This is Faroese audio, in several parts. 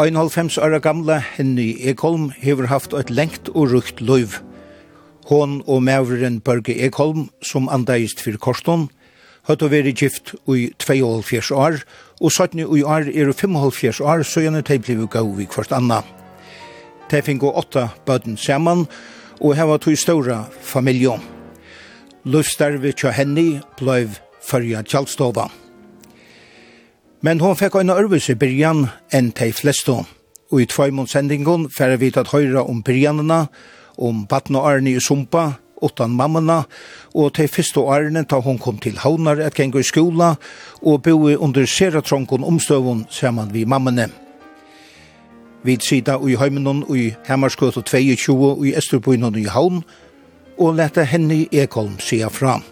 1,5 år gamla Henny Ekholm hever haft et lengt og rukt løyv. Hon og mævren Børge Ekholm, som andeist for Korston, høyt å være gift i 2,5 år, og 17 i år er 5,5 år, så gjerne de ble gav i kvart anna. De fikk åtta bøden saman, og heva to stora familjon. Løvstarvet tja Henny blei fyrja tjallstova. Men hon fekk en ørvis i byrjan enn de fleste. Og i tveimåndsendingen færre vi at høyre om byrjanene, om Batna Arne i Sumpa, utan mammana, og til første årene da hon kom til Havnar et geng i skola, og boi under seratronken omstøvun saman vi mammane. Vi sida i heimenon i Hemmarskot og 22 og i Østerbøyen og i Havn, og lette henne i Ekholm sida fram.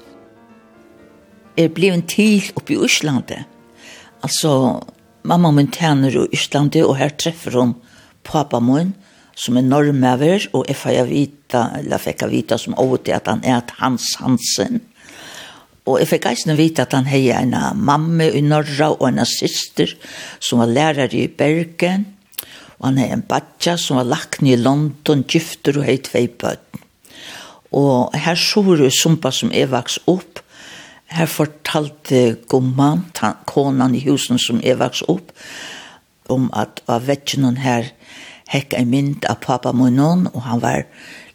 Jeg ble en til oppi i Øslandet, Altså, mamma min tjänar i Island och här träffar hon pappa min som är normever, och jeg får vita eller fikk jeg vita som åt att han är Hans Hansen. Och jeg fikk eisen vite att han har en mamma i norra och en syster som var lärare i Bergen. Og han har en badja som var lagt i London, gifter og har två bøten. Og her så var sumpa som er vaks opp, Her fortalte gumman, konan i husen som er vaks opp, om at av vetjen her hekk en mynd av pappa munnen, og han var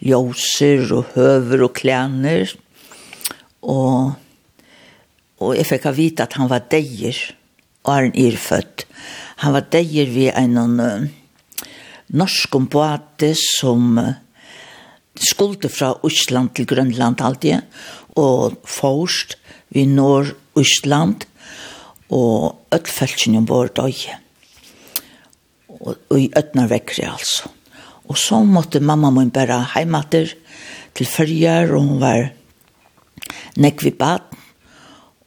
ljóser og høver og klæner. Og, og jeg fikk vite at han var deier, og er en irfødt. Han var deier ved en uh, norsk ombate som uh, skulde fra Osland til Grønland alltid, og forst i Nord-Østland, og ødfelsen ombord døye. Og, og i vekkri altså. Og så måtte mamma min bare heimater til fyrjar, og hun var nekvi bad,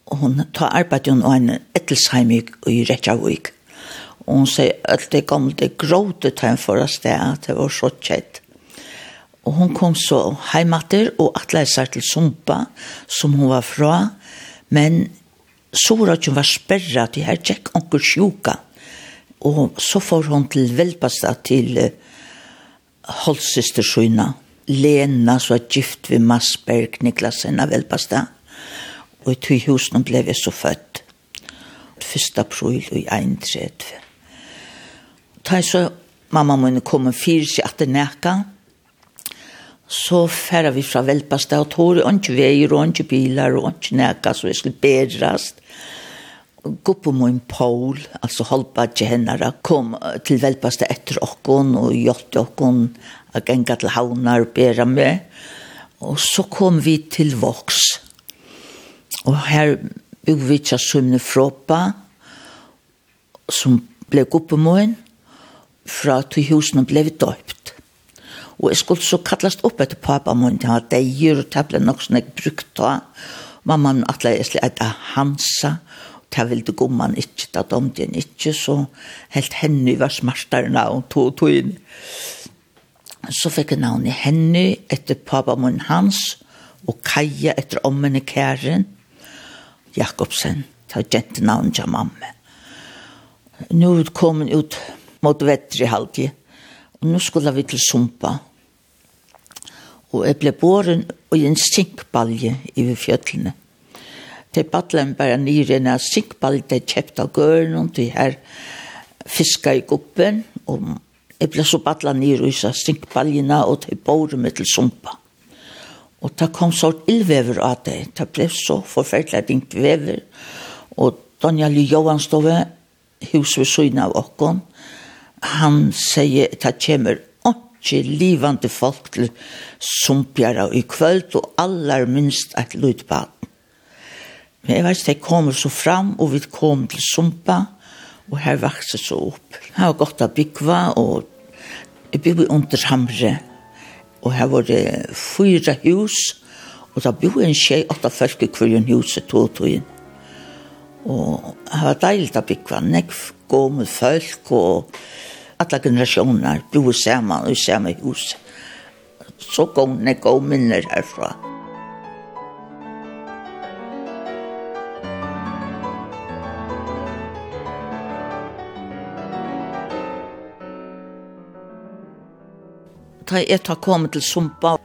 og hun ta arbeid hun og en ettelsheim i, i Reykjavik. Og hun sier at det gamle, det gråte til en for oss det, at det var så kjett. Og hun kom så heimater og atleisar til Sumpa, som hun var fra, Men så var sperra til her tjekk onker sjuka. Og så får hun til velpasta til uh, holdssystersøyna. Lena, så er gift ved Masberg, Niklasen av velpasta. Og i tog husen ble vi så født. 1. april i 31. Ta så mamma min kom og seg at det nekka så færa vi fra Velpasta og tog og ikke veier og ikke bilar og ikke nækka så jeg skulle bedrast. Gå på min Paul, altså halpa ikke hennara, kom til Velpasta etter okkon og gjort okkon a genga til havnar og bera med. Og så kom vi til Vox. Og her bygg vi ikke sømne fråpa som ble gå på min fra til husene ble vi døypt Og jeg skulle så kallast opp etter pappa min, han var deir, og det ble nok sånn jeg brukt da. Mamma min atle jeg slik etter Hansa, og det ville gomman ikke, det domte henne ikke, så helt henne var smartere navn, to og to inn. Så fikk jeg navnet henne etter pappa min hans, og Kaja etter ommen i kæren, Jakobsen, det gjente navn til mamma. Nå kom hun ut mot vettri halvtid, og nå skulle vi til Sumpa og jeg ble båren og en sinkbalje i fjøtlene. Til battlen bare nyr en sinkbalje det kjøpt av gøren og til her fiska i guppen og jeg ble så battla nyr i sinkbaljene og til båren med til sumpa. Og det kom så ildvever av det. Det ble så forferdelig dingt vever. Og Daniel Johanstove, hus ved syne av åkken, han sier at det kommer ikke livande folk til sumpjara i kvöld og allar minst et lydbad. Men jeg vet ikke, jeg kommer så fram, og vi kom til sumpa, og her vakset så opp. Her var godt å bygge, og jeg bygde under Hamre, og her var det fyra hus, og da bygde en tjej, åtta folk i kvillen hus to og togjen. Og her var deilig å bygge, nekv, gå med folk, og alla generationer bo samman i samma hus. Så kom det gå minner härifrån. Da jeg tar kommet til Sumpa,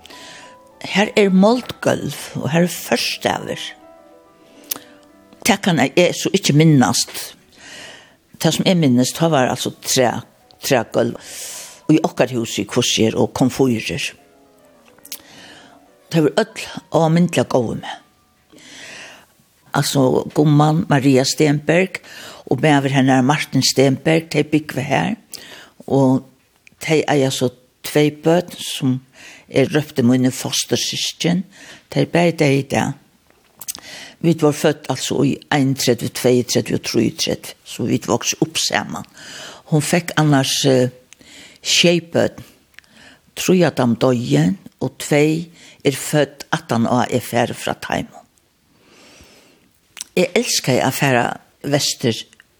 her er moldgulv, og her er førstaver. Det kan jeg så ikke minnast. Det som jeg minnast, det var altså tre trægulv i okkar hus i kurser og komfyrer. Det var öll og myndelig gåve med. Altså gomman Maria Stenberg og med henne Martin Stenberg, de bygde her. Og de eier så tvei bøt som er røpte mine fostersysken. De bare det i det. Vi var født altså i 31, 32, 33, så vi vokste opp sammen. Hon fick annars uh, tjejböd. Tror jeg att de döjen og tvei er født at han er ferdig fra Taimo. Jeg elsker att färra vester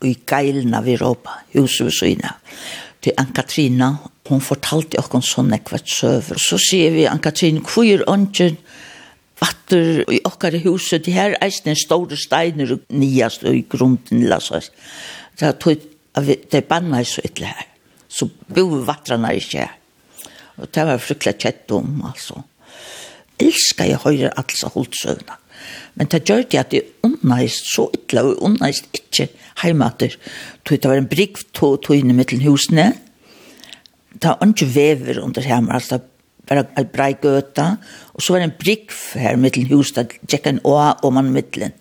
i Gailna av Europa, huset vid Syna. Til Ann-Katrina, hun fortalte jo om sånne kvart søver. Så sier vi Ann-Katrina, hvor er ånden, vatter i okkar huset, det her eisen er store steiner og niast i grunden, la så. Det er tog det banna så ytterlig her. Så bo vattrarna ikke her. Og det var fryktelig kjett om, altså. Elskar jeg høyre altså holdt søvna. Men det gjør det at det unnaist så ytla, og unnaist ikke heimater. Det var en brygg to inn i mittlen husene. Det var ikke vever under hjemme, altså bara en brei gøta, og så var det en brygg her mittlen husene, det gikk en å om man mittelen.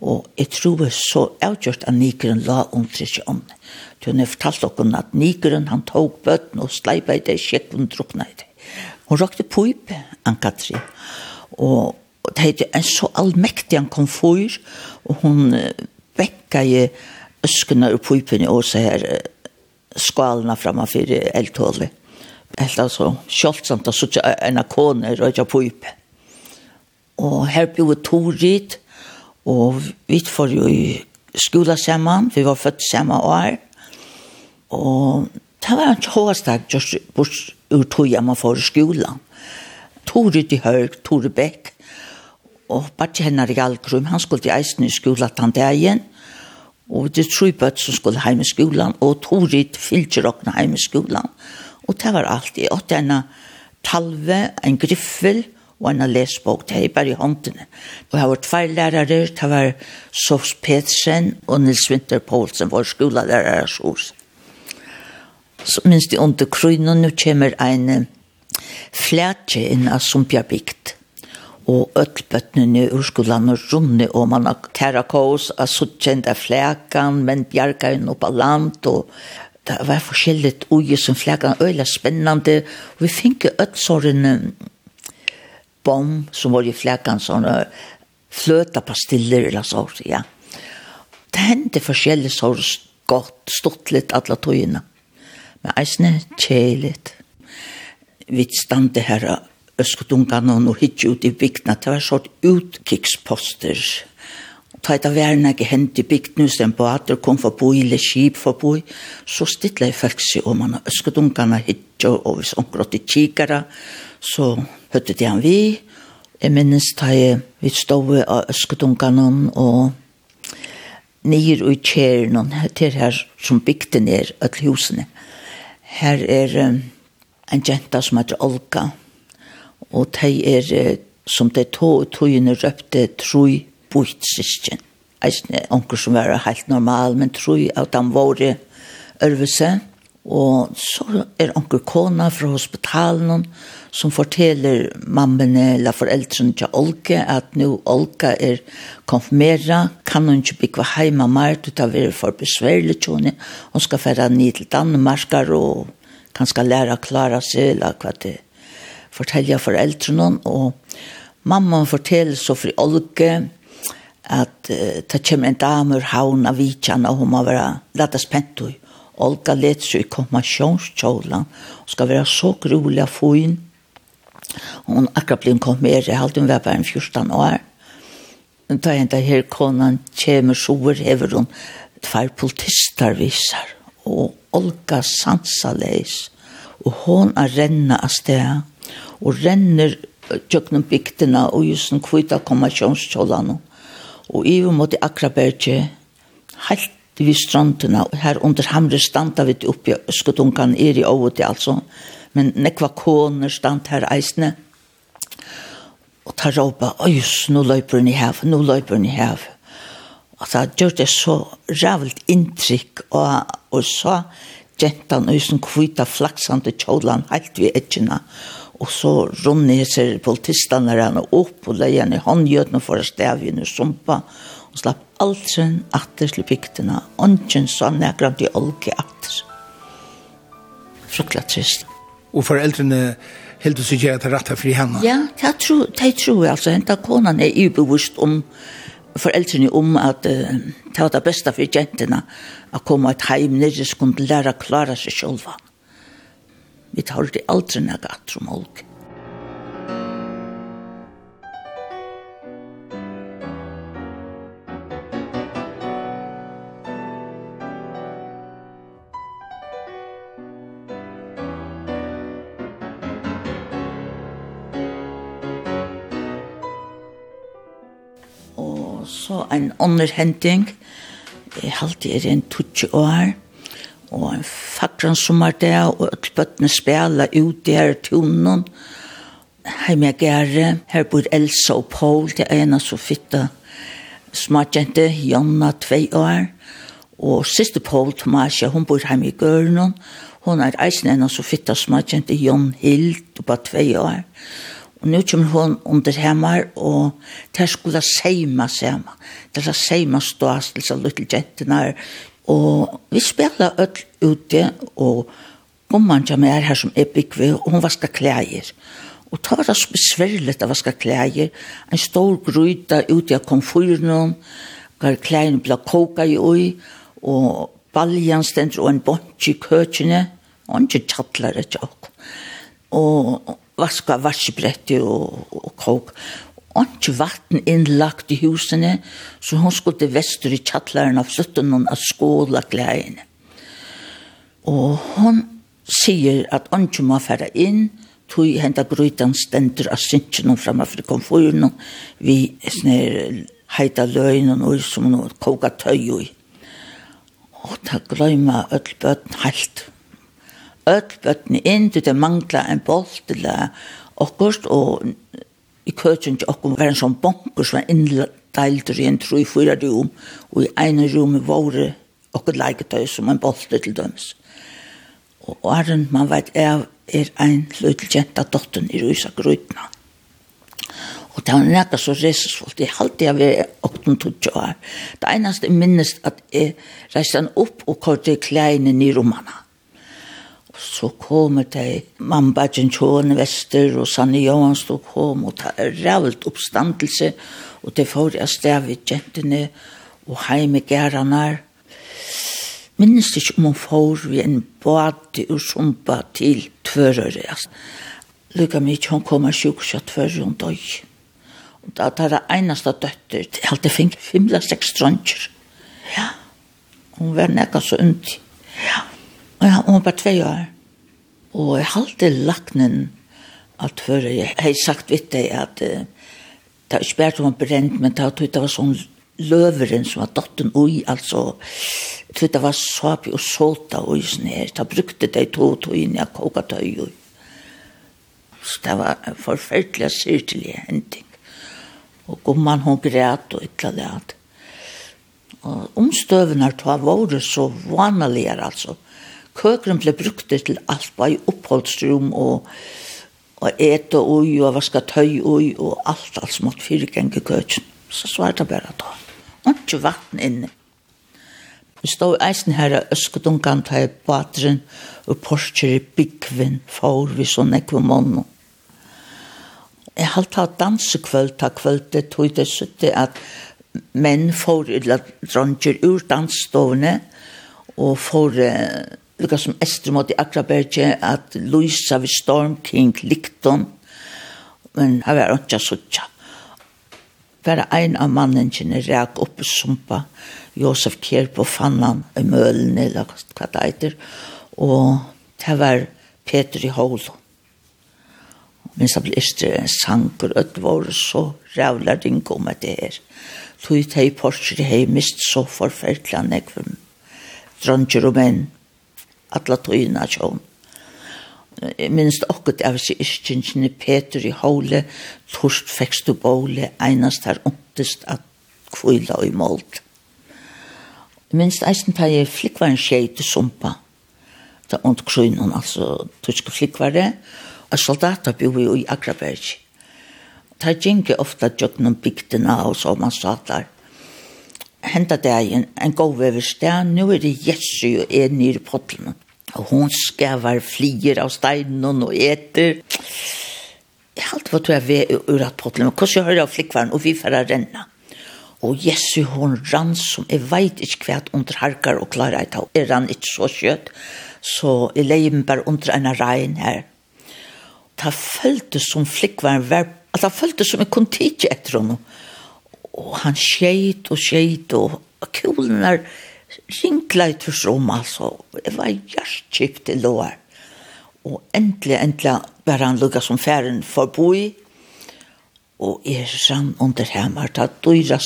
Og jeg tror det så avgjort at Nikeren la under ikke om det. Du har fortalt dere at Nikeren han tok bøtten og sleipa i det, sjekk hun drukna i det. Hun rakte pøyp, Ann-Katrin, og det heter en så allmektig han kom for, og hun vekka i øskene og pøypene og så her skalene fremme for eldtålet. Helt altså, kjoltsamt, og så en av kone røyja pøyp. Og her ble vi to Torit, Og vi får jo i skola sammen, vi var født samme år. Og det var en tjåstag, just bort ur tog jeg man for skolan. Tore til Høg, Tore Bæk, og bare til henne i Algrum, han skulle til eisen i skolan den dagen, og det tror jeg som skulle hjemme i skolen, og Tore fylgjer åkne hjemme i skolen. Og det var alt, jeg åtte talve, en griffel, og en lesbok, det er bare i håndene. Og jeg var tvær lærere, det var Sofs Petersen og Nils Winter Poulsen, vår skolelærere hos. Så minst i under krynen, nå kommer en flætje inn av Sumpjabygd. Og øtlbøttene i skolen og runde, og man har karakos, og så kjente flækan, men bjerget inn opp av land, og det var forskjellig uje som flækan, øyla spennende, og vi finner ødelsorene, bom som var i fläckan såna flöta pastiller eller så ja. Det hände forskjellige godt, stått litt alla tojina. Men eisne tjelit. Vi stande her av og hitt ut i bygdna. Det var sort utkiksposter ta et av verna ikke hent i bygden hos den båter, kom forbi, eller skip forbi, så stittler folk seg om han har øskedunkene hittet, og hvis onker grått i kikere, så høtte de han vi. Jeg minnes da jeg vi stod av øskedunkene, og nir og kjerne, til her som bygde ned alle husene. Her er um, en jenta som heter Olga, og de er, som de to og togene røpte, troi bort sysken. Eisne, onker som var helt normal, men tror at han var i Ørvese. Og så er onker kona fra hospitalen som forteller mammene eller foreldrene til Olke at nå Olka er konfirmera, kan hun ikke bygge hjemme mer, du tar være for besværlig til henne, hun skal fære ned til Danmark og kanskje lære å klare seg, eller hva det forteller foreldrene, og mamma forteller så for Olke, at uh, ta kjem en damer haun av vitjan og hun må være lata spent i. Olga let seg i konfirmasjonskjolan og skal være så grulig av foin. Hun akkurat ble kommet mer, jeg halte hun var bare 14 år. Hun tar en her konan kjemer sover hever hun tvær politistar visar og Olga sansa leis og hon er renna av sted og renner tjøknen bygdina og just en kvita konfirmasjonskjolan og og i og mot Akraberge, helt vi strandene, her under Hamre standa vi oppi i er i Åvudi altså, men nekva koner stand her eisne, og ta råpa, ojus, nå løyper hun i hev, nå løyper hun i hev. Og ta gjør det så rævligt inntrykk, og, og så gentan øysen kvita flaksande kjolan, heilt vi etkina, og Og så runde seg politistene henne opp og leie henne i håndgjøten for å stave henne sumpa. Og slapp alt sin atter til piktene. Ånden sa nekker at de olke atter. Frukkla trist. Og foreldrene helt seg ikke at det rette fri henne? Ja, det tror det tror jeg altså. Henta konan er ubevist om foreldrene om at uh, det var det beste for jentene å komme et heim nere som kunne lære å klare seg selv. Vi tar det aldri nekka atrum olk. Og så en ånder hending. Jeg halte er en tutsi år og en fakran sommerdag, og alle bøttene spela ut der tunnen. Heim jeg gære, her bor Elsa og Paul, det er ena så fitta smartjente, Jonna, tvei år. Og siste Paul Tomasja, hun bor heim i Gørnån, hun er eisen enn så fitta smartjente, har kjent Jon Hild på tvei år. Og nu kommer hon under hemmar, og det er skulle seima seima. Det er seima stås til så luttel jentene er Og vi spela öll ute, og gumman som er her som er byggve, og hun vaska klæger. Og ta var det så besværligt at vaska klæger. En stor gryta ute av komfyren, hvor klægerne ble koka i ui, og baljan stendur og en bontj i køkene, og ikke tjattler etter okk. Og vaska varsibretti og, og kåk ikke vatten innlagt i husene, så hun skulle vestur i kjattlaren av slutten av skåla klæene. Og hun sier at hun ikke må fære inn, tog henta grytan stender av synsjen og fremfor komfyren og vi snir heita løgn og noe som noe koka tøy i. og ta gløyma öll bøtten heilt öll bøtten inn til det mangla en bolt eller okkurst, og i køkken til okkur var en sånn bonker som var inndeilter i en tru i fyra rom, og i ene rom våre okkur leiketøy som en bolter til døms. Og åren man vet er, er ein løtelkjent av dotten i rysa grøytna. Og det var nekka så resesfullt. Jeg halte jeg ved 18-20 år. Det eneste jeg minnes at jeg reiste han opp og kortet klæene i rommene så kommer de mamma Gjentjån Vester og Sanne Johanstå kom og det er rævlt oppstandelse og det får jeg sted ved jentene og heime gærene minnes ikke om hun får vi en bad og sumpa til tvørere altså. Lykka mykje, hun kommer sjukkja tvørere hun døy og da tar det eneste døtter til alt det fink fimla seks tronjer ja. Hun var nekka så undi ja. Ja, hun var bare tve år. Og jeg halte laknen at før jeg har sagt vidt deg at uh, det var ikke bare hun brent, men det var, det var sånn løveren som var dotten ui, altså det var sapi og solta ui sånn her, da brukte de to og to inn i koka tøy ui. Så det var en forferdelig syrtelig hending. Og gomman hun græt og ytla det at. Og omstøvene tar våre så vanligere, altså køkeren ble brukt til alt, bare i oppholdsrum og, og ete ui og vaska tøy ui og alt, alt som måtte fyrirgenge køkken. Så svarte jeg bare da. Og ikke vatten inne. Vi stod eisen her kan ta e badren og porskjer i byggvinn for vi sånn ekve måned. Jeg halte av dansekvöld ta kvöld det tog det sutte at menn får eller ur dansstovene og får lukka som Estrum mot akra berge, at Luisa vi storm kring Likton, men her var ikke suttja. Bare ein av mannen kjenne ræk oppe sumpa, Josef Kjer på fannan i mølen, eller hva det heter, og det var Peter i Hålo. Men så ble det en sanker, og det var så rævla ringe om det her. Tog i teg Porsche, det har mist så forferdelig nekvum, dronjer og menn alla tøyna sjón. Minst okkur av sig iskinsjene Peter i Håle, Torst fekst og Båle, einast her ondest at kvila i målt. Minst eisen tar jeg flikvaren skjei til sumpa, ta ond krunnen, altså tyske flikvare, og soldater bor i Akraberg. Ta ginge ofta jøgnen bygdina og så man satt der henta dagen en en god veverstad, nu er det Jesu og er nere på pottene. Og hun skavar flir av steinen og eter. Jeg har alltid du er ved ur at pottene, men hvordan jeg hører av flikkvaren og vi får renna. Og Jesu hun rann som jeg veit ikke hva under harkar og klarer jeg ta. Jeg rann ikke så kjøtt, så jeg leier meg bare under en regn her. Det føltes som flikkvaren var, at det føltes som jeg kunne tidsi etter henne. Og og han skjeit og skjeit og kulen er ringleit for som altså. Det var hjertkjipt i lår. Og endelig endelig var han lukket som færen forboi og jeg rann under hemmer det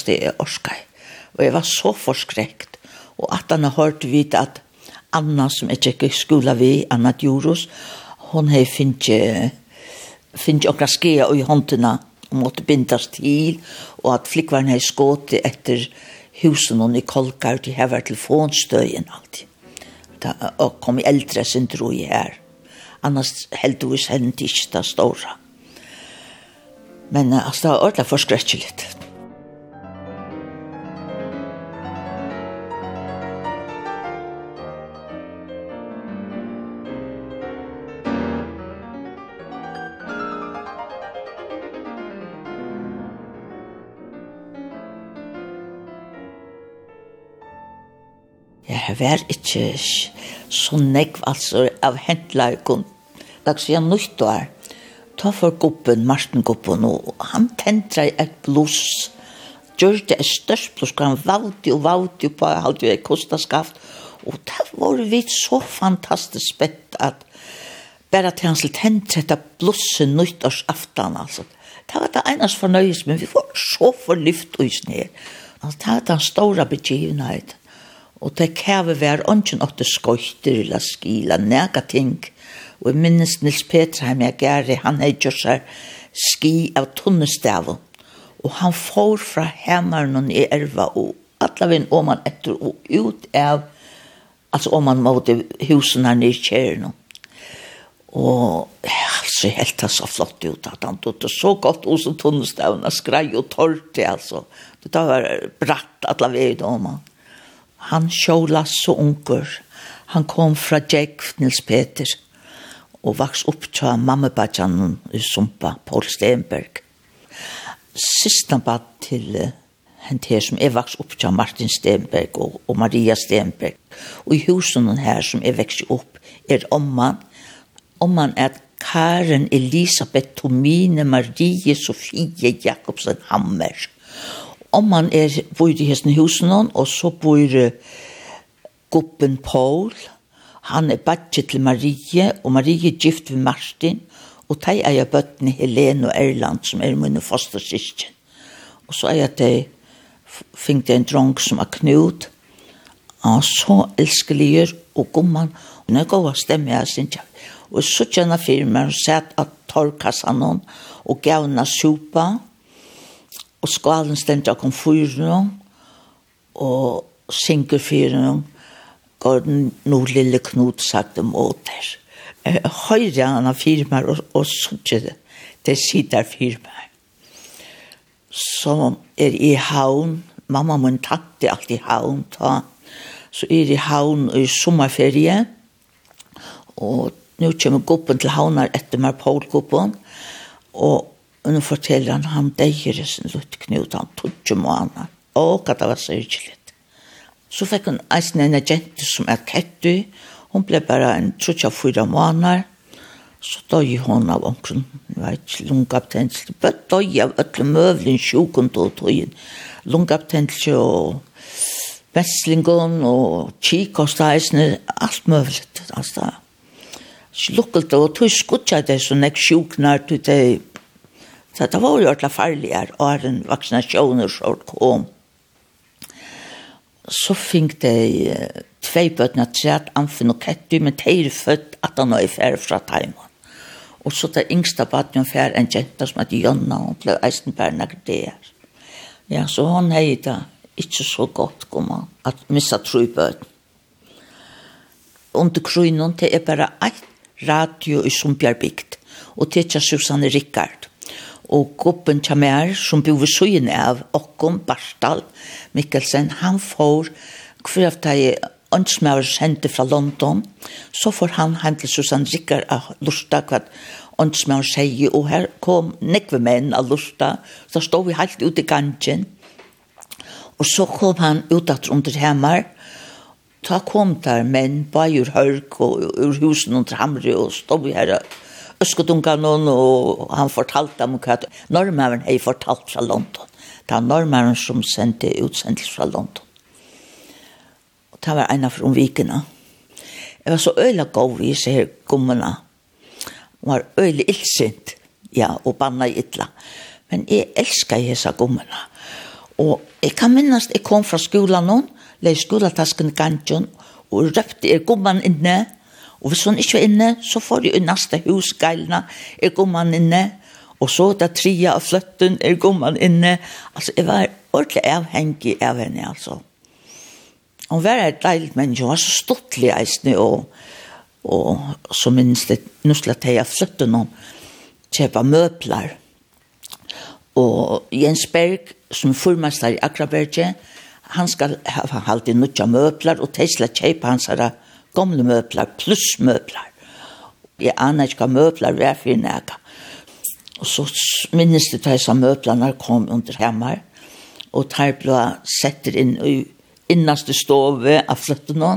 er jeg og jeg var så forskrekt og at han har hørt vidt at Anna som jeg tjekk i skola vi, Anna Djurus, hon hei finnje finnje okra skea i håndtina og måtte bindas til, og at flikkvaren hei skåti etter husen og i kolkar til hever telefonstøyen alltid. Da, og kom i eldre sin tro i her. Annars heldigvis hendt ikke det store. Men altså, det var ordentlig forskrekkelig. Det var ikke så nekv altså av hentleikon. Dags vi har nyttår. Ta for guppen, Martin guppen, og han tentra et bluss, Gjør det et størst blås, han valgte og valgte på alt det kostet skaft. Og det var vi så fantastisk spett at bare til hans tentra et blåse nyttårsaftan, altså. Det var det eneste fornøyes, men vi var så forlyft og sned. Altså, det var den store begivenheten og det kæve vær ånden åtte skøyter eller skila nega ting. Og jeg minnes Nils Petraheim jeg gæri, han er gjør seg ski av tunnestaven. Og han får fra hemmeren i erva og alla vinn om han etter og ut av altså om han måtte husen her nere i kjerne. Og altså helt det så flott ut at han tog det så godt hos tunnestaven og skrei og torrte altså. Det var bratt alla vinn om han. Han sjåla så unger. Han kom fra Jack Nils Peter og vaks opp til mammabadjanen i Sumpa, Paul Stenberg. Sista bad til uh, hent her som er vaks opp til Martin Stenberg og, og Maria Stenberg. Og i husen her som er veks opp er omman. Omman er Karen Elisabeth Tomine Marie Sofie Jakobsen Hammer om man er bor i hesten husen og så bor guppen Paul, han er badget til Marie, og Marie er gift ved Martin, og de er jeg bøttene Helene og Erland, som er mine fostersysken. Og så er jeg de fikk det en drong som er knut, og så elskeliger og gomman, og når jeg går og stemmer jeg, synes jeg, og så kjenner firmaen, og sett at torkassan hon, og gavna sopa, og og skalen av kom fyra og synker fyrer går den noe lille Knut sagt om åter. Høyre han av firmaer og, og sånn det. Det sitter firmaer. Så er i havn, mamma min tatt det alltid i havn, ta. så er i havn i sommerferie, og nå kommer guppen til havnar etter meg Paul guppen, og Og nå forteller han, han deier i sin lutt knut, han tog jo måneder. Og hva det var så hyggelig. Så fikk hun eisen en agent som er kettu. Hun ble bare en trutja fyra måneder. Så døg hun av omkring, jeg vet ikke, lungabtensel. Bøtt døg av ødle møvlen, sjukken og tøyen. Lungabtensel og vestlingen og kikost eisen, alt møvlet. Altså, slukkelte og tøy skutja det som jeg sjuknar til det Så det var jo ordentlig farligere, og en vaksinasjoner som kom. Så fikk de tvei bøtene træt, Amfen og Ketty, men de er født at han er ferdig fra Taimon. Og så det yngste baden hun færre en jenta som heter Jonna, hun ble eisen bare der. Ja, så hon hei da ikke så godt, komma, at missa tru bøtene. Under krynen, det er bare eit radio i Sumbjarbygd, og det er ikke Susanne Rikard og gruppen Tjamer, som bor ved søyen av Okkom Barstal Mikkelsen, han får hver av de åndsmøver sendte fra London, så får han hjem til Susanne Rikker av Lursta, hva åndsmøver sier, og her kom nekve menn av Lursta, så stod vi helt ute i gangen, og så kom han ut at under hemmer, Ta kom der menn, bajur hørk og ur husen under hamre og stod vi her og Øskodunkanon, og han fortalte dem hva normeren har fortalt fra London. Det var normeren som sendte utsendelse fra London. Og det var en av fra vikene. Jeg var så øyla god i seg her gommene. Hun var øyla illsint, ja, og banna i ytla. Men jeg elsker disse gommene. Og jeg kan minnes, jeg kom fra skolan noen, leis i gangen, og røpte er gommene inne, og Og hvis hun ikke var inne, så får jeg i neste hus geilene, er gomman inne, og så da tria av fløtten, er gomman inne. Altså, jeg var ordentlig avhengig av henne, altså. Hun var et deilig menneske, hun var så stortlig eisende, og, og så minst det, nå skulle jeg ta fløtten om, kjøpe møbler. Og Jens Berg, som er formester i Akraberget, han skal ha alltid i nødja møbler, og Tesla kjøpe hans herre gamle møbler, pluss møbler. Jeg aner ikke hva møbler var for nægge. Og så minnes det til at møblerne kom under hjemme, og der ble sett inn i innaste stove av flyttene,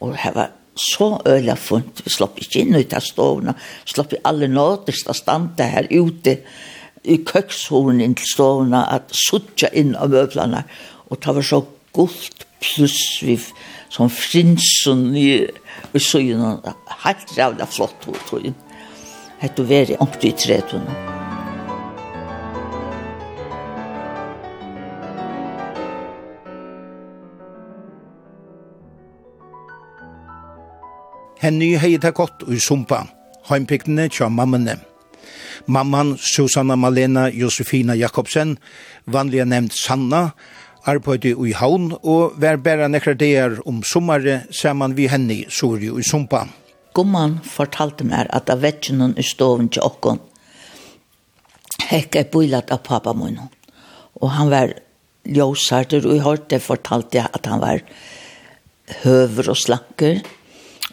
og det var så øyelig funnet, vi slapp ikke inn ut av stovene, slapp i alle nådeste stande her ute, i køkshorn inn til stovene, at suttja inn av møblerne, og det var så gult pluss vi som frinsen i, i søgene, helt rævlig flott hod, tror jeg. Hette veri omkring i tredjene. Henny hei det godt ui sumpa, heimpiktene tja mammene. Mamman Susanna Malena Josefina Jakobsen, vanliga nevnt Sanna, arbeidde i havn og var bæra nekra dager om sommare saman vi henne i Sori og i Sumpa. Gumman fortalte meg at av vetjenen i stoven til okkon hekk er bøylat av pappa min. Og han var ljósartur og i hørte fortalte jeg at han var høver og slanker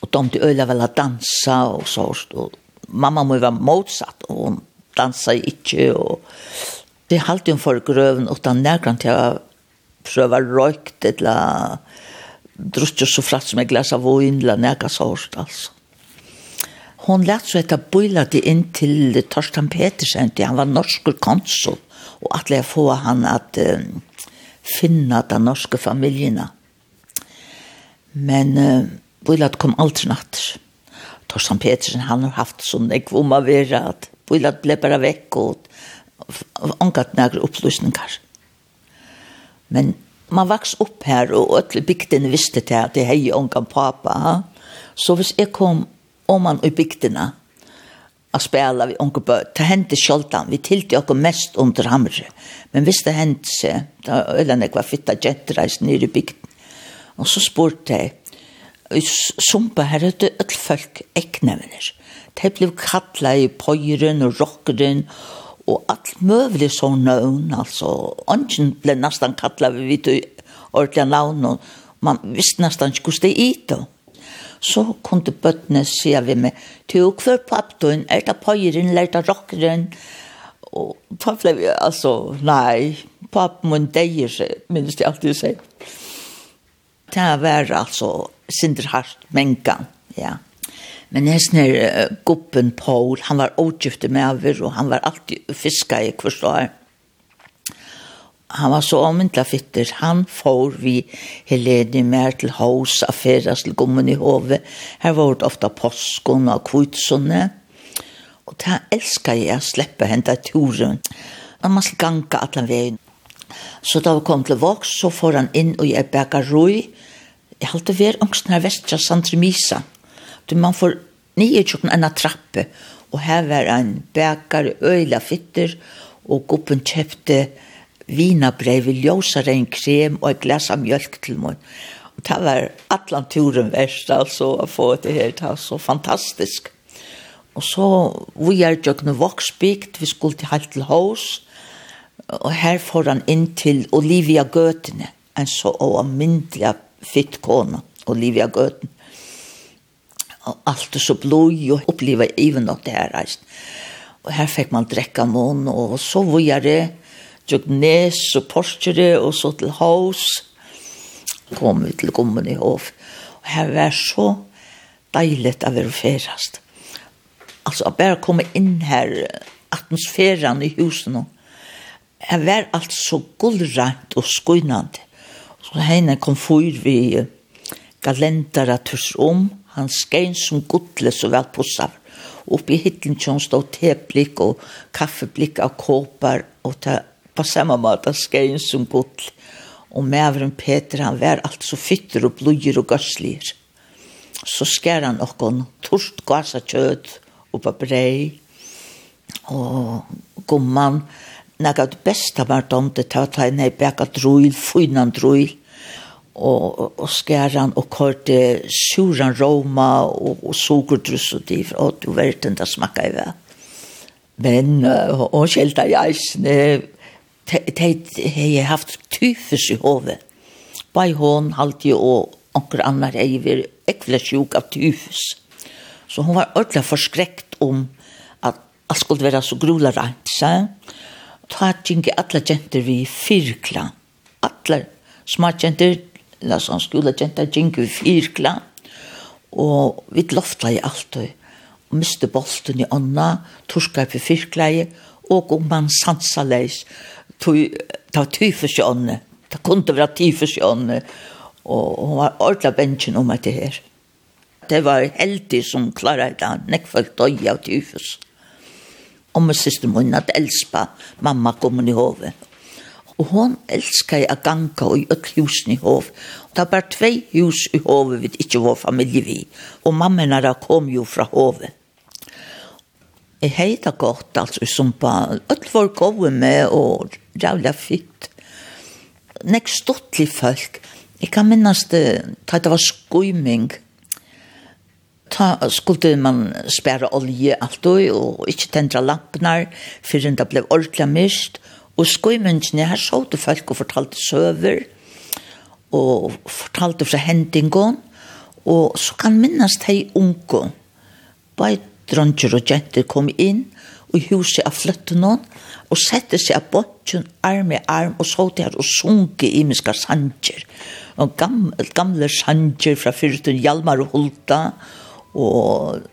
og domte øyla vel at dansa og så. Og mamma må var motsatt og hun dansa ikke og Det er alltid en for grøven utan nærkant til å prøva røykt, eller druttet så flatt som jeg glas av vin, eller nega sårst, altså. Hon lät så etter bøyla det inn til Torsten Petersen, til han var norsk konsul, og at jeg få han at um, finna de norske familjene. Men uh, bøyla kom aldri natter. Torsten Petersen, han har haft sånn jeg om å være at bøyla ble bare vekk, og angat nægre opplysningar. Men man vaks opp her, og alle bygdene visste til at jeg hei ångan pappa. Ha? Så hvis jeg kom om man i bygdene, og spela vi unge bø, det hendte sjoldan, vi tilte okko mest under hamre, men hvis det hendte seg, da øyla jeg var fitta gentreis nere i bygden, og så spurte jeg, i sumpa her hadde öll folk eknevner. de ble kalla i pøyren og rokkeren, og og alt møvelig så nøvn, altså. Ongen ble nesten kattlet vi vidt ordentlig navn, og man visste nesten ikke hvordan det gikk. det. Så kunne bøttene si vi med, til hver papptøyen, er det pøyren, er det rockeren, og da ble vi, altså, nei, pappen min deier seg, minnes jeg alltid sier. Det var altså sinderhardt mengan, ja. Men jeg er uh, guppen Paul, han var åtgifte med over, og han var alltid fiska i kvarstår. Han var så omvendla fitter, han får vi Helene mer til hos, affæras til gommen i hovet. Her var det ofta påskon og kvitsone. Og det elskar jeg å slippe henne til turen. Og man skal gange alle veien. Så da vi kom til voks, så får han inn og jeg bækker roi. Jeg halte hver ångsten her vestra Santremisa. Misa man får nye tjokken enn trappe, og her var en bækare øyla fitter, og guppen kjøpte vinabrev, ljósare en krem og et glas av mjölk til mun. Og det var allan turen verst, altså, å få det her, det var så fantastisk. Og så, vi er tjokken voksbygd, vi skulle til halvt til hos, og her får han inn til Olivia Gøtene, en så avmyndelig fitt kona, Olivia Gøtene allt så blod och uppleva även upp det här reist. Och här fick man dräcka mån och så vågade Jögnes och Porschere och så till hus kom vi till Gommen i Hov. Och här var så dejligt att vara färast. Alltså att bara komma in här atmosfären i husen och Jeg var alt så gullrent og skuinant. Så henne kom fyr vi galendere tørs om, Han skein som gudle så vel pussar. Oppi i hittlen stod teblikk og kaffeblikk av kåpar og ta, på samme måte skein som gudle. Og mevren Peter han var alt så fytter og blodjer og gøslir. Så skær han nokkon torst gasa kjød og på brei og gomman. Nekka det beste var domte ta ta han er bæka drøyl, fynan drøyl og, og skæran og korte suran roma og, og sukerdruss og div, og du vet den det smakka i vei. Men, og, og kjelta i de har haft tyfus i hovet. Bei hon halte og onker annar hei vir ekvile sjuk av tyfus. Så hon var ordentlig forskrekt om at alt skulle være så grula rent, Ta tjingi alla jenter vi fyrkla. Alla smartjenter eller sånn skolagenta gikk i fyrkla, og vi lofta i alt, og miste bolten i ånda, torska i fyrkla, og om man sansa leis, ta tyfus i ånda, ta kunde vera tyfus i ånda, og hun var ordla bensjen om etter her. Det var heldig som klara det, nekfølt døy av tyfus. Og med siste min at Elspa, mamma kom hun i hovet, Og hon elskar a ganga i öll husen i hov. Det var bare tvei hus i hov vi ikke var familie vi. Og mammen kom jo fra hovet. Jeg heita godt, altså, som på öll var gode med og rævla fitt. Nek stortlig folk. Jeg kan minnes det, da det var skuiming, ta skulle man spæra olje alt og, og ikke tända lampnar, för det ble ordentlig mist, og Og skoimengene her så til folk og fortalte søver, og fortalte fra hendingen, og så kan minnes de unge, bare dronjer og jenter kom inn, og huset av flytte noen, og sette seg av botjen, arm i arm, og så til her og sunke i miska sanger. Og gamle, gamle sanger fra fyrtun Hjalmar og Hulta, og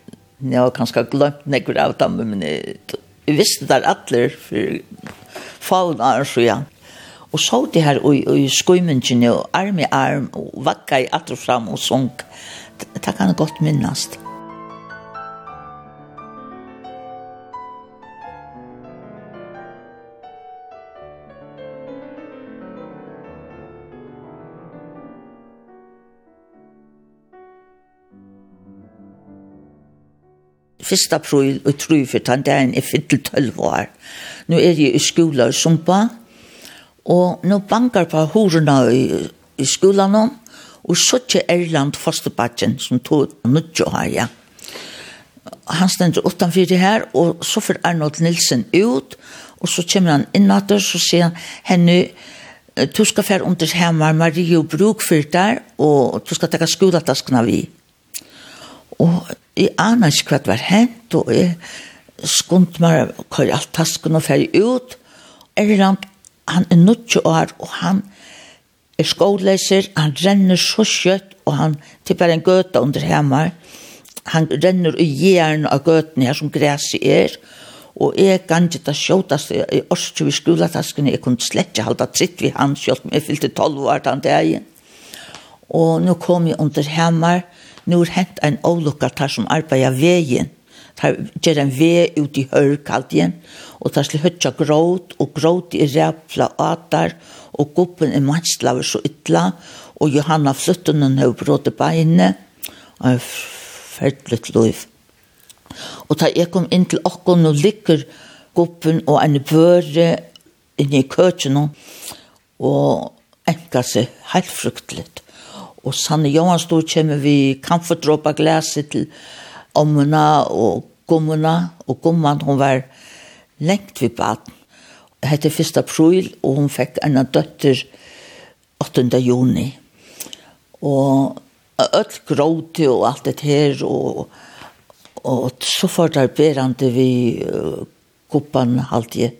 jeg har kanskje glemt nekker av dem, men jeg, jeg visste der atler, for fallna og så ja. Og så det her i skuimingen og arm i arm og vakka i atter fram og sunk. Det kan jeg godt minnast. Fyrsta april og tru for tann dagen er fint til 12 år nu er jeg i skola i Sumpa, og nå bankar på horena i, i skolan nå, og så til Erland Fosterbatjen, som tog nødjo her, ja. Han stender utanfor det her, og så får Arnold Nilsen ut, og så kommer han innater, så sier han henne, du skal fære under hjemme, Marie og bruk der, og du skal teka skolataskene vi. Og jeg aner ikke hva det var hent, og jeg skund meg, køy alt tasken og ferdig ut. Erland, han er nødt år, og han er skåleiser, han renner så kjøtt, og han tipper en gøte under hjemme. Han renner i gjerne av gøten her som græset er, og jeg kan ikke ta sjåtast i årstju i skoletaskene, jeg kunne slett ikke halda tritt vi han, men jeg fylte 12 år den dagen. Og nå kom jeg under hjemme, nå er hent en avlukkar tar som arbeider veien, tar ger en ve ut i hör allt igen och tar sli hötcha gråt och gråt i räpla atar och guppen är matslav så ytla och Johanna flytten hon har brått inne och färdligt liv. Och tar jag kom in till okkon och ligger guppen och en börre inne i kötchen och enka seg helt fruktligt. Og Sanne Johan stod kjemme vi kamferdråpa glaset til ommuna og gummuna, og gumman hun var lengt vid baden. Hette Fyrsta april, og hun fikk en døtter 8. juni. Og öll gråti og alt det her, og, og så får der berande vi uh, guppan halvdige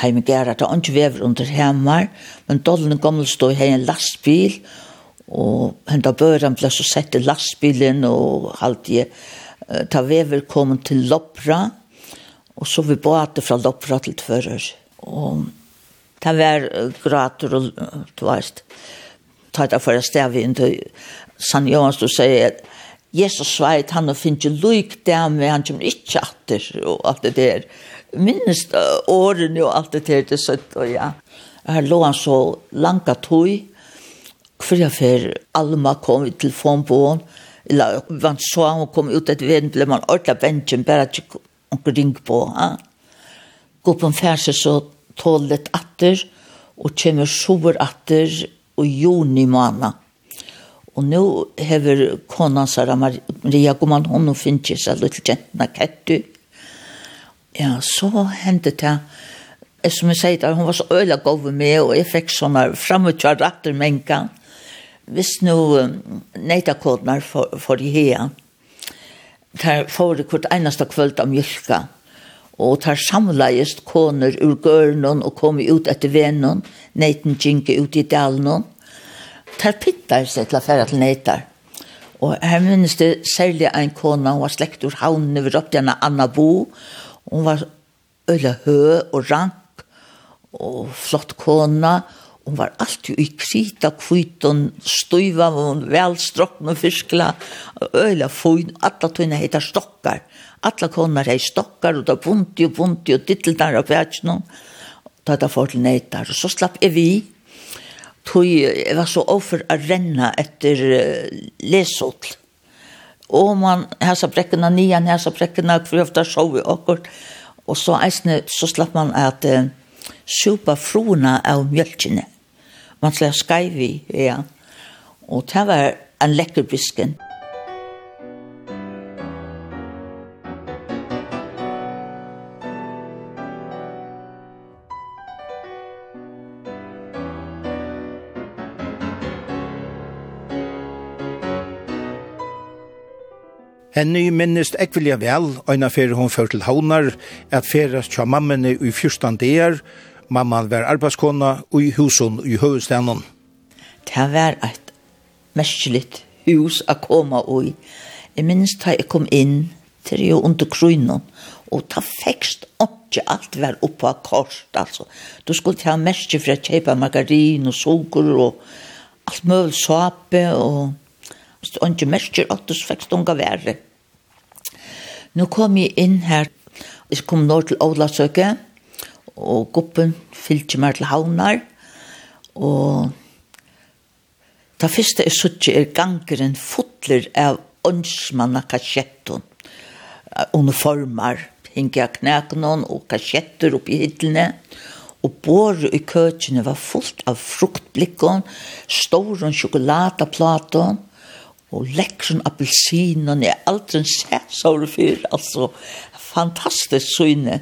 heimegæra, det var ikke vever under hemmar, men dollen gammel stod i en lastbil, og Og henda børen ble så sett i lastbilen og halvdige uh, ta vever kom til Lopra. Og så vi båte fra Lopra til Tvører. Og det var uh, grater og uh. Ta det for å stave inn til San Johans du sier at Jesus sveit, han har lyk loik med, han kommer ikke atter og alt det der. Minnes årene og alt det der, det søtt og ja. Her lå han så langt tog, Hver jeg fer, Alma kom i telefonbåen, eller man så han kom ut et veien, ble man ordentlig bensjen, bare ikke noen ring på. Ja. Gå på en ferse så tål litt atter, og kommer sover atter, og juni måned. Og nå hever konan Sara Maria går man hun og finner seg litt kjentene kettu. Ja, så hendte det som jeg sier, hun var så øyla gov med, og jeg fikk sånne fremmedkjør retter med hvis nå nøytakodene for, for de her, der får det hvert eneste kvöld av mjölka, og der samleist koner ur gørnen og kom ut etter venen, nøyten kjinke ut i dalen, der pittar seg til å fære til nøytar. Og her minnes det særlig en kona, hun var slekt ur havnen, vi råpte henne Anna Bo, hun var øyla hø og rank, og flott kona, Hon var alltid i krita kviton, stuiva, hon og fiskla, øyla foin, alla tøyna heita stokkar. Alla konar hei stokkar, og da bunti og bunti og ditteltar av fætsnum. Da da får til neitar, og så slapp jeg vi. Tøy, jeg var så offer a renna etter lesotl. Og man, hæsa brekkena nian, hæsa brekkena, kvr, kvr, kvr, kvr, kvr, kvr, kvr, kvr, kvr, kvr, kvr, kvr, supa frona av mjölkene. Man slår skaivi, ja. Og det var en lekker bisken. Henny minnist ekvilja vel, øyna fyrir hon fyrir til haunar, at fyrir tja mammene i fyrstan deir, mamman var arbeidskona og i husen i høvudstenen. Det var et merkelig hus å komme i. Jeg minns da jeg kom inn til jo under krynen, og ta fekst ikke alt var oppe av altså. Du skulle ta merke for å kjøpe margarin og sukker og alt mulig såpe, og hvis du ikke merker at du fikk stunga være. Nå kom jeg inn her, jeg kom nå til Ålasøke, og guppen fylgje meg til havnar, og ta første jeg suttje er gangeren fotler av åndsmanna Uniformer, uniformar, hinga knæknon og kasjetter oppi hittelene. og båret i køkene var fullt av fruktblikken, store sjokoladeplater og lekkron appelsinen, jeg aldri sett såre fyr, altså fantastisk syne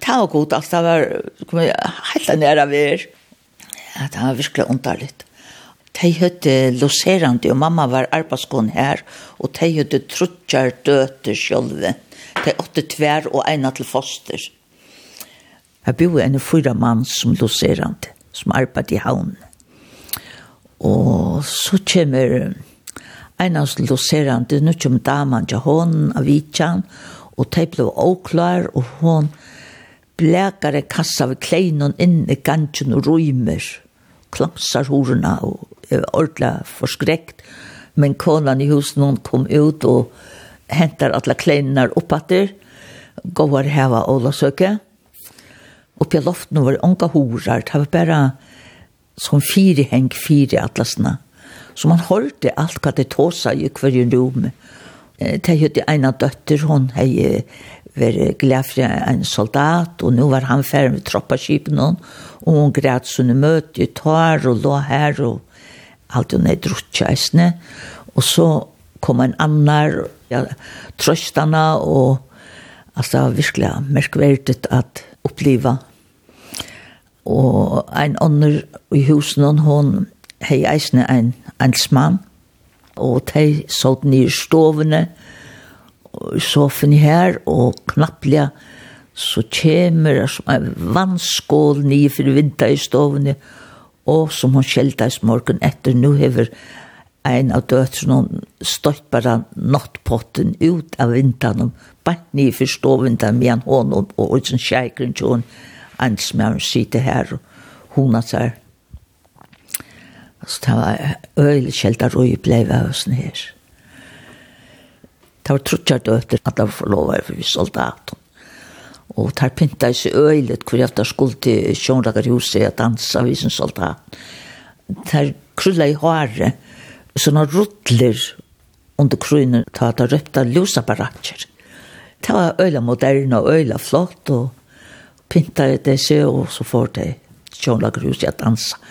det var godt, altså, det var kom jeg helt nære er. Ja, det var virkelig underligt. De hørte loserende, og mamma var arbeidskån her, og de hørte trutjar døter selv. De åtte tver og ene til foster. Jeg bor en fyra mann som loserende, som arbeid i havn. Og så kommer en av loserende, nå kommer damen til hånden av Vitjan, og de ble oklar, og. Hon blekare kassa ved kleinon inn i gangen og rymer, Klamsar horna og ordla forskrekt. Men konan i husen hon kom ut og hentar alla kleinar oppatter. Gåvar heva Ola søke. Oppi loften var onka horar. Det var bara som fire heng fire atlasna. Så man holdt alt hva det tåsa i hver rom, Det hette ena døtter, hon hei være glad for en soldat, og nå var han ferdig med troppaskipen, og hun græt sånne møte, i tar og lå her, og alt hun er druttjøsene. Og så kom en annar, ja, trøstene, og altså virkelig merkverdig at oppleva. Og en annen i husen, hun hei eisne en, en smann, og de sålt i stovene, og i sofen her, og knapplega så kjemur som en vannskål nye for vinter i stovene, og som hun skjelte i morgen etter, Nå hever ein av døtrene stått bare nattpotten ut av vinteren, bare nye for stovene med en hånd, og, og, og sin kjeikren til hun, en som jeg sitter her, og hun har seg, Så det var øyelig kjeldt at røy blei av oss her. Det var trutjar døtter, at det var forlovet for vi soldaten. Og det pynta seg øyelig, hvor jeg skulle til Sjønrager huset og dansa vi som soldat. Det krulla i håret, sånne rutler under krynen, til at det røpte ljusa barakker. Det var øyelig moderne og øyelig flott, og pynta det seg, og så får det Sjønrager huset og dansa.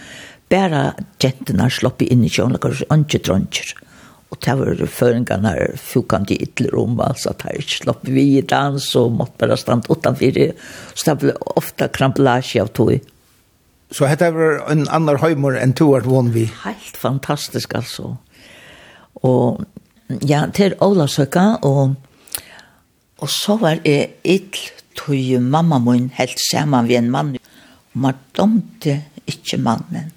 Bæra jentene slapp inn i Sjønrager, ikke dronjer. Og det var føringene her, fjokant i ytler om, altså at her slapp vi i dans, og måtte bare stand utenfor. Så det ble ofte krampelasje av tog. Så dette var en annen høymor enn to hvert vann vi? Helt fantastisk, altså. Og ja, til Ola søkka, og, og så var jeg ytl, tog mamma min helt sammen ved en mann. Og man domte ikke mannen.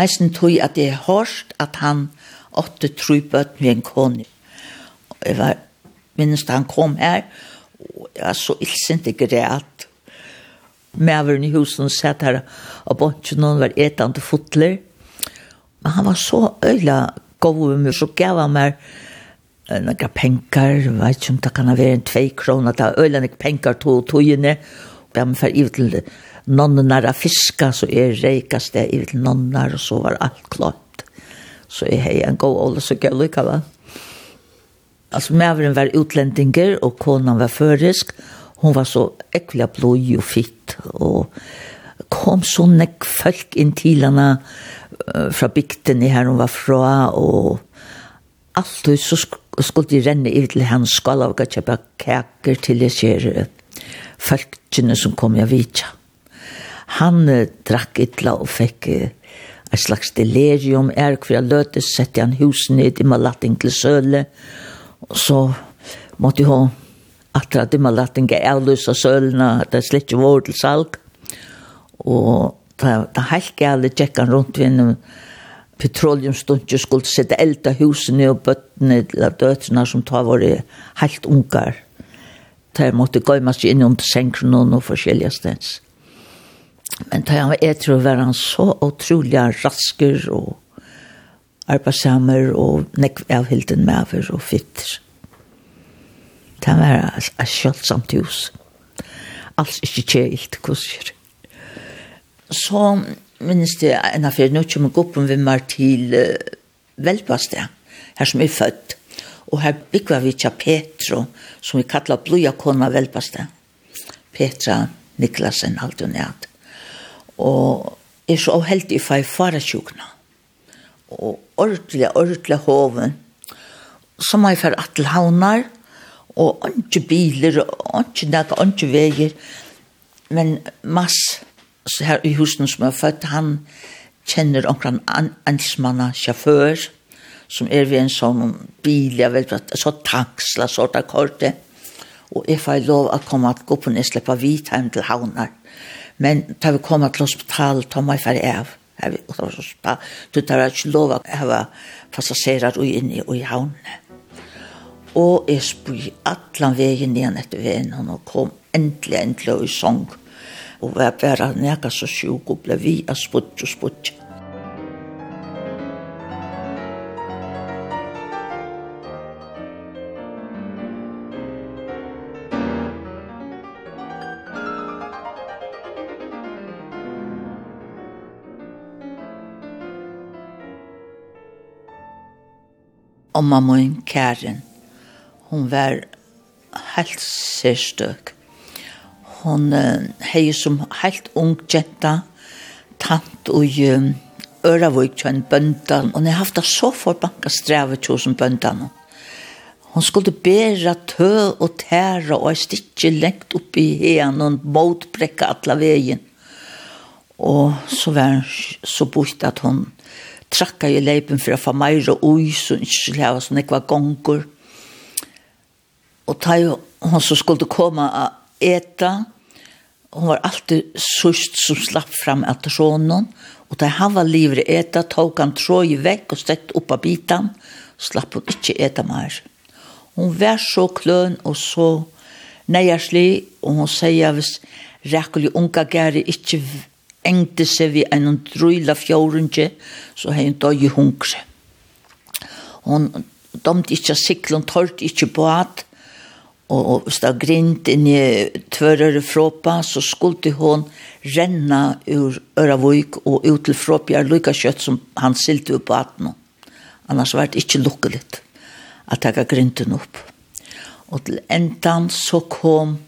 Eisen tog at jeg hørst at han åtte trybøtt med en kone. Og jeg var, minnes da han kom her, og jeg var så illsint ikke rett. Mæveren i husen satt her, og bort noen var etende fotler. Men han var så øyla god med meg, så gav han meg noen penger, jeg vet ikke om det kan være en tvei kroner, det var øyla noen penger to og togene, og jeg var ivet til nonnenar av fiska, så er reikast det ivet til nonnenar, og så var alt klart så jeg har en god ålder så jeg lykker va. Altså, mæveren var utlendinger, og konan var førisk. Hun var så ekvelig blod og fitt, og kom så nekk folk inn til henne uh, fra bygden her hun var fra, og alt så skulle de renne i til henne skala og kjøpe kaker til jeg ser folkene som kom jeg vidt. Han uh, drakk ytla og fikk uh, Et slags delirium er hver jeg løte, sette han husen ned i malatting til søle, og så måtte hun atra til malatting er avløs av sølene, at det slett ikke var til salg. Og da, da helt gale tjekkan rundt ved en petroleumstunke skulle sette elda husene og bøttene til dødsene som tar våre helt ungar. Det måtte gøymas inn under senkronen og forskjellige stens. Men da han var etro var han så utrolig rasker og arbeidsamer og nekk av hilden maver og fitter. Det var et kjølsomt hus. Alls ikke kjeilt, kurser. Så minnes det en av fyrir, nå kommer gruppen vi mer til uh, Velbaste, her som er født. Og her bygger vi til Petro, som vi kallar Blujakona Velbaste. Petra Niklasen, alt hun er hatt. Og er så heldig i fag farasjukna. Og ordentlig, ordentlig hoven. Så må jeg fære atel havnar, og ikke biler, og ikke nek, og ikke veier. Men Mass, så her i husen som er født, han kjenner omkran ansmanna sjåfør, som er ved en sånn bil, jeg vet hva, så taksla, så korte. Og jeg får lov å komme at gå på en slippe hvit hjem til havnar Men da vi kom til hospital, ta meg ferdig av. Jeg vil ta så spa. Du tar ikke lov at jeg var og inn i havnene. Og jeg spør alle veien igjen etter veien, og kom endelig, endelig i sång. Og jeg bare nekket så sjuk og ble vi av spurt og spurt. Omma min Karin, hon var helt sérstøk. Hon hei som helt ung jenta, tant og um, Øravøk til en bøndan, og jeg har haft det så forbanka strevet til som bøndan. Hon skulle bæra tø og tæra og stikke lengt opp i hen og motbrekka atla vegin. Og så var så bort at hon trakka i leipen for å få meir og ui, så hun ikke skulle hava sånn ekva gonger. Og da hon hun som skulle komme a eta, hun var alltid sust som slapp fram etter sånn, og da han var livre eta, tog han tråd vekk og stett opp av bitan, slapp hun ikke eta meir. Hun var så kløn og så neierslig, og hun sier hvis rekkelig unga gære ikke engte seg vi en drøyla fjårundje, så hei hun døg i hungre. Hun domte ikke siklen, tørte ikke på at, og hvis det grint inn i tvørere fråpa, så skulle hun renna ur Øravøyk og ut til fråpjar lykka kjøtt som han silte upp på atten. Annars var det ikke lukkeligt at jeg grinten opp. Og til endan så kom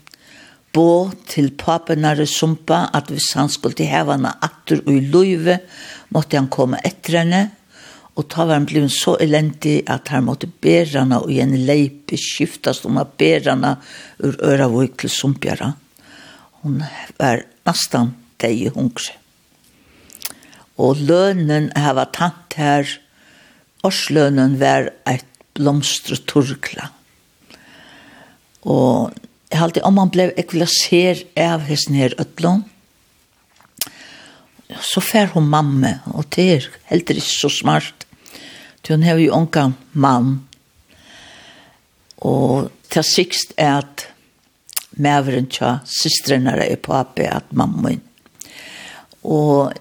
bo til papenare sumpa at hvis han skulle til hevana atter og i løyve, måtte han komme etter henne, og ta var han blivit så elendig at han måtte berana og igjen leipi skiftast om at berana ur øravøyk til sumpjara. Hun var nastan deg i hungre. Og lønnen hava tant her, årslønnen var et blomstre turkla. Og jeg halte om man blev ekvilaser av hesten her øtlån, så fær hun mamme, og det er heller ikke så smart. Til hun har jo unga mann, og til sikst er at mæveren tja systrene er på appe at mammen. Og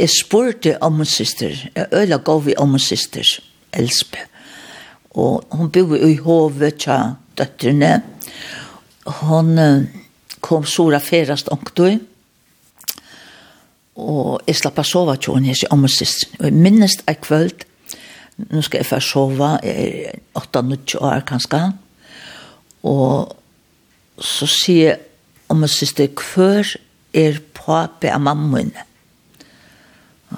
jeg spurte om min syster, jeg øyla gav vi om min syster, Elspe. Og hun bor i hovet tja døtterne, og hon kom sora ferast onkdoi, og jeg slapp å sove til henne jeg i ommersist. Og jeg minnes ei kvöld, nå skal jeg få sove, jeg er 8-9 år kanskje, og så sier jeg om sist, hver er pape av mammen?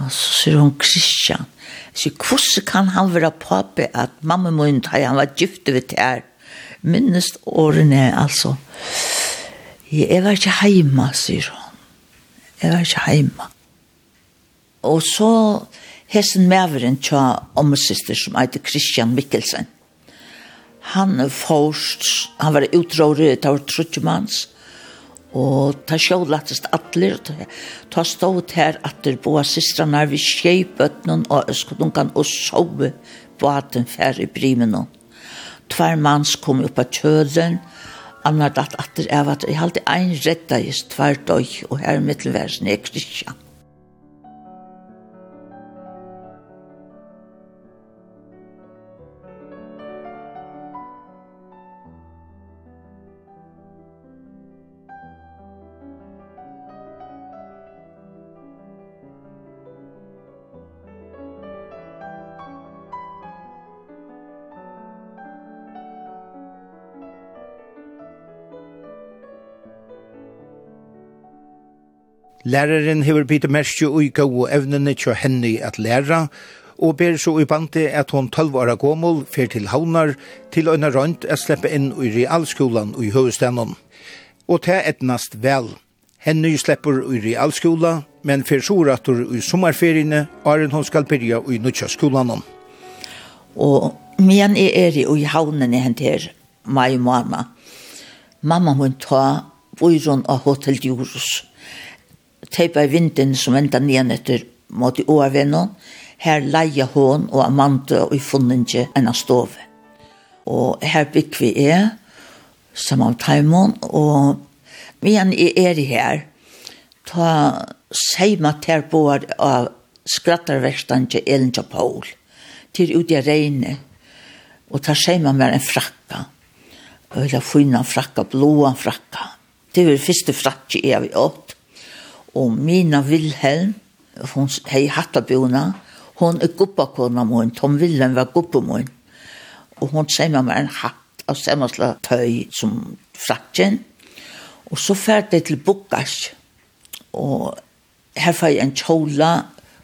Og så sier hun Kristian, jeg sier, hvordan kan han være pape at mamma min, da han var gifte ved det her? minnest årene, altså. Jeg var ikke hjemme, sier hun. Jeg var ikke hjemme. Og så hessen medveren tja ommesister som heter Christian Mikkelsen. Han forst, han var utrådig, det var trutjemanns, og ta sjålattest atler, ta stått her at der boa systrarna vi skjeipøtnen og øskodunkan og sove på at den færre brimen og Tvær mans kom upp av kjølen, annar datt atter av at jeg halte ein redda i tvær døy, og her mittelversen er kristian. Læreren hever bit merke ui gau evnene til henne at læra, og ber så i bante at hon 12 år gammel fer til havnar til øyne rønt at slippe inn i realskolan i høvestanen. Og det etnast vel. Henne slipper i realskola, men fer så rattur i sommerferiene, hon skal byrja i nødja skolan. Og men er er i havnen hent her, mai mamma. Mamma hun ta, bøyron av Hotel Djurus teipa i vinden som enda nian etter mot i oavennon, her leia hon og Amanda og i funninje enn av stove. Og her bygg vi er, saman taimon, og mian i er i her, ta seima ter boar av skrattarverstanje Elin Paul, til ut i reine, og ta seima mer en frakka, og la funna frakka, blåa frakka. Det var første frakka jeg vi åt, og Mina Wilhelm, hon hei hattabjona, hon er guppa kona mun, Tom Wilhelm var guppa guppemun. Og hon meg med en hatt av semmasla tøy som frakken. Og så fært jeg til Bukkas, og her får jeg en kjola,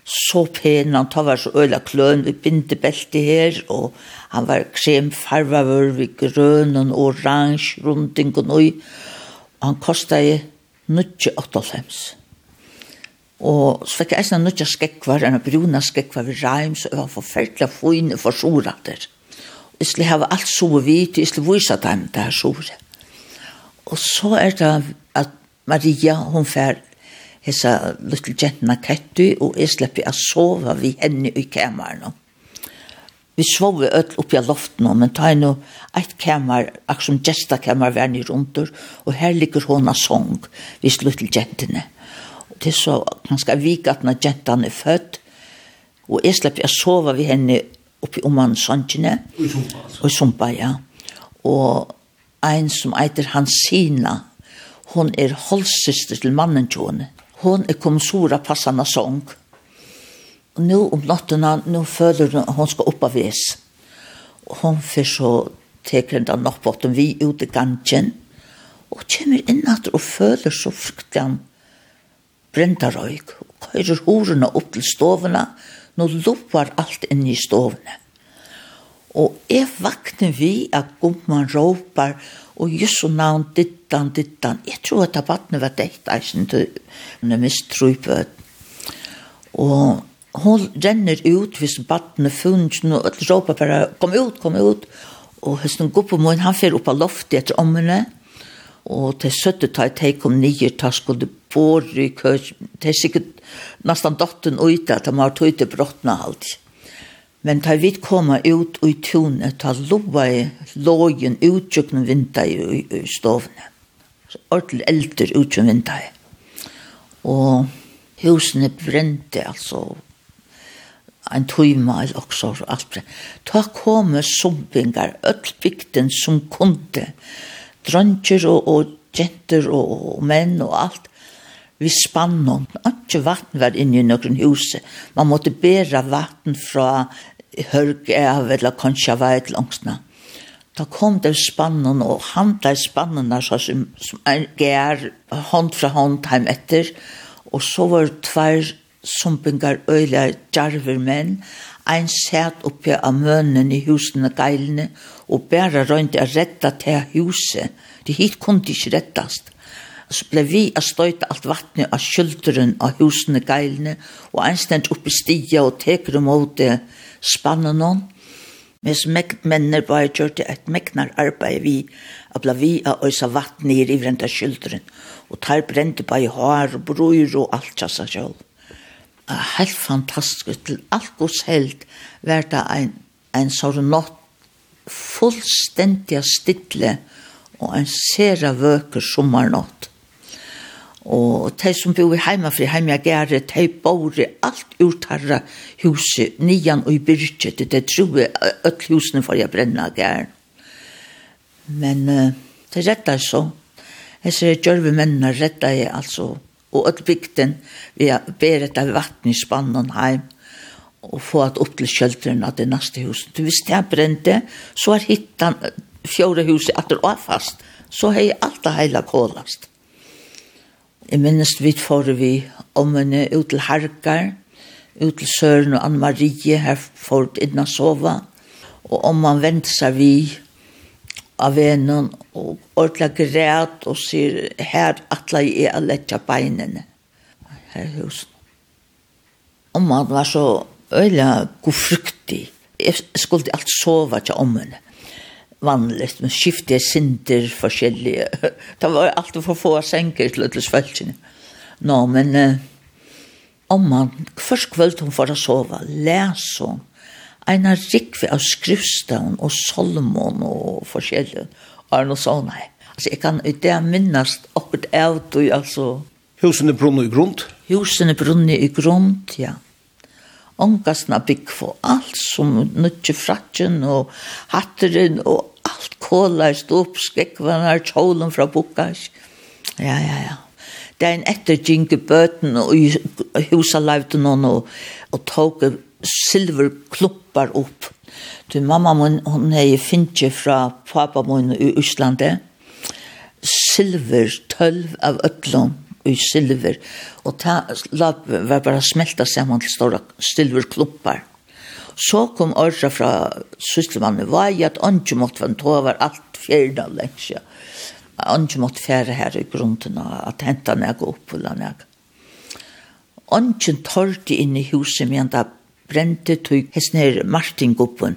så pen, han tar var så øyla kløn, vi binte belte her, og han var kremfarvavur, vi grøn og orange, runding og nøy. Og han kostet 98 Og så fikk jeg eisen nødja skekvar, en bruna skekvar ved reim, så jeg var forferdelig fine for sorater. Jeg skulle ha alt så vidt, jeg skulle vise dem det her sove. Og så er det at Maria, hun fær hessa little gentna kettu, og jeg slipper å sove vi henne i kameran. Vi sov öll oppi av loften, men ta inn eit kamar, akkur som gestakamar, var nir rundt, og her ligger hona song, vi slutt til gentene. Mm til så ganske vik at når jentan er født, og jeg slipper jeg sova ved henne oppi om han sankjene. Og i sumpa. Og ja. Og ein som eiter Hansina, hon er holdssyster til mannen tjone. Hon er komsora passana sång. Og nå om nattena, nå føler hun, hon skal oppa vis. Og hon fyr så teker den opp åtten vi ut i gangen, og kommer inn at og føler så fruktelig sprintarøyk, og køyrer horene opp til stovene, nå loppar alt inn i stovene. Og jeg vakner vi at gumman råpar, og just så navn dittan, dittan. Jeg tror at tabatne var dekt, eisen til hun er Og hun renner ut hvis batne funnet, og alle råpar bare, kom ut, kom ut. Og høsten gumman, han fer opp av loftet etter ommene, Og til 70-tallet, jeg kom nye, de skulle bor i køs, de sikkert nesten dotten ut, at de har tog til brottene alt. Men da vi kom ut i tunet, da lova i lågen utjøkken vinta i, i stovene. Så Ordentlig eldre utjøkken vinta i. Og husene brente, altså, en tøyma eller også, alt brent. Da kom sumpingar, öll bygden som kunde, dronjer og, og jenter og, og menn og alt. Vi spann noen. Ikke vatten var inne i noen huse. Man måtte bæra vatten fra hørg av eller kanskje av et langsna. Da kom det spannen og handla i spannen der som, som en gær hånd fra hånd heim etter. Og så var det tvær sumpingar øyla djarver menn Ein sæt oppi av mønnen i husene geilene, og bæra røynt a redda til huset. De hit kunne ikke reddast. Så ble vi a støyta alt vattnet av skylderen av husene geilene, og einstend oppi stia og teker om åte spannen hon. Mens menner bare gjørte et meknar arbeid vi, a ble vi a øysa vattnet i rivrenta skylderen, og tar brente bare hår og brøyr og alt tjassa sjølv helt fantastisk til alt gos held var det en, en sånn nått fullstendig stille og en sera vøker sommernatt. Og de som bor hjemme fri hjemme jeg gjør, de bor i alt uttarra huset, nian og i byrket, det tror jeg at husene får jeg brenne gjør. Men uh, det rettet så. Jeg ser gjør vi mennene rettet jeg altså og at bygden vi ber av vatten i spannen heim og få at opp til kjølteren av det neste huset. Du visste jeg brente, så har hittan fjore huset etter avfast, så har jeg alt det hele kålast. Jeg minnes vi får vi ommene ut til Harkar, ut til Søren og Anne-Marie, her for innan sova, og om man venter seg vi, av venen og ordla græt og sier her atla jeg er letja beinene her i husen. Og man var så øyla gofruktig. Jeg skulle alt sova til ommene. Vanligt, men skifte er sinter forskjellige. Det var alltid for få senker til løtles følelsene. Nå, men eh, omman, først kveld hun for å sove, les hun en rikve av skriftstavn og solmon og forskjellige, og er noe sånn her. Altså, jeg kan i det minnes akkurat av du, altså. Husene brunner i grund? Husene brunner i grund, ja. Ångasna bygg for alt, som nødtje fratjen og hatteren og alt kåler, ståp, her tjålen fra bukkars. Ja, ja, ja. Det er en etter jinke bøten og husa leivte noen og, og tåke silver silverkluppar upp. Du mamma mun hon hei finnje fra pappa mun i Íslandi. Silver tölv av öllum i silver og ta lab var bara smelta saman til stora silverklumpar. Så kom Orsa fra systermannen var i at Anki måtte vant over alt fjerde av lengsja. Anki måtte fjerde her i grunden at henta nek opp oppfylla nek. Anki torrte inn i huset med en da brente tog hesner Martin Guppen.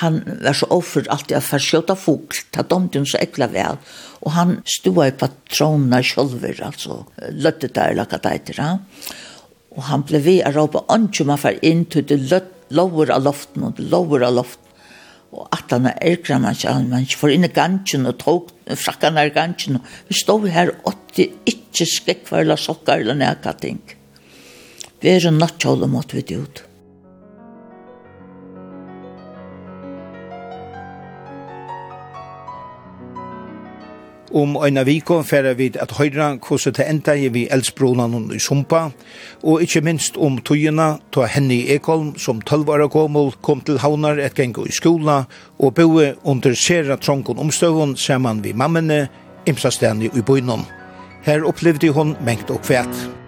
Han var så offer alltid att förskjuta fågl, ta domte hun så ekla vel. Og han stod i patronerna själver, altså, løtte der, laka deiter Ja? Och han ble vi att råpa anki man far inn til det lött, lower av loften og det lover av loften. Og at han er ærgra man ikke, man ikke får inn i gansjen og tog frakkan er gansjen. Vi stod her åtti ikkje eller sokkar eller nekka ting. Vi er en og måtte vi det ut. Om øyna viko færa vi at høyra hvordan det enda i vi eldsbronan i Sumpa, og ikkje minst om tøyina ta henne i Ekholm som 12 år gammel kom til havnar et gengo i skola og boe under sera trongon omstøvun saman vi mammene, imsastene i bøynon. Her opplevde hon mengt og kvæt.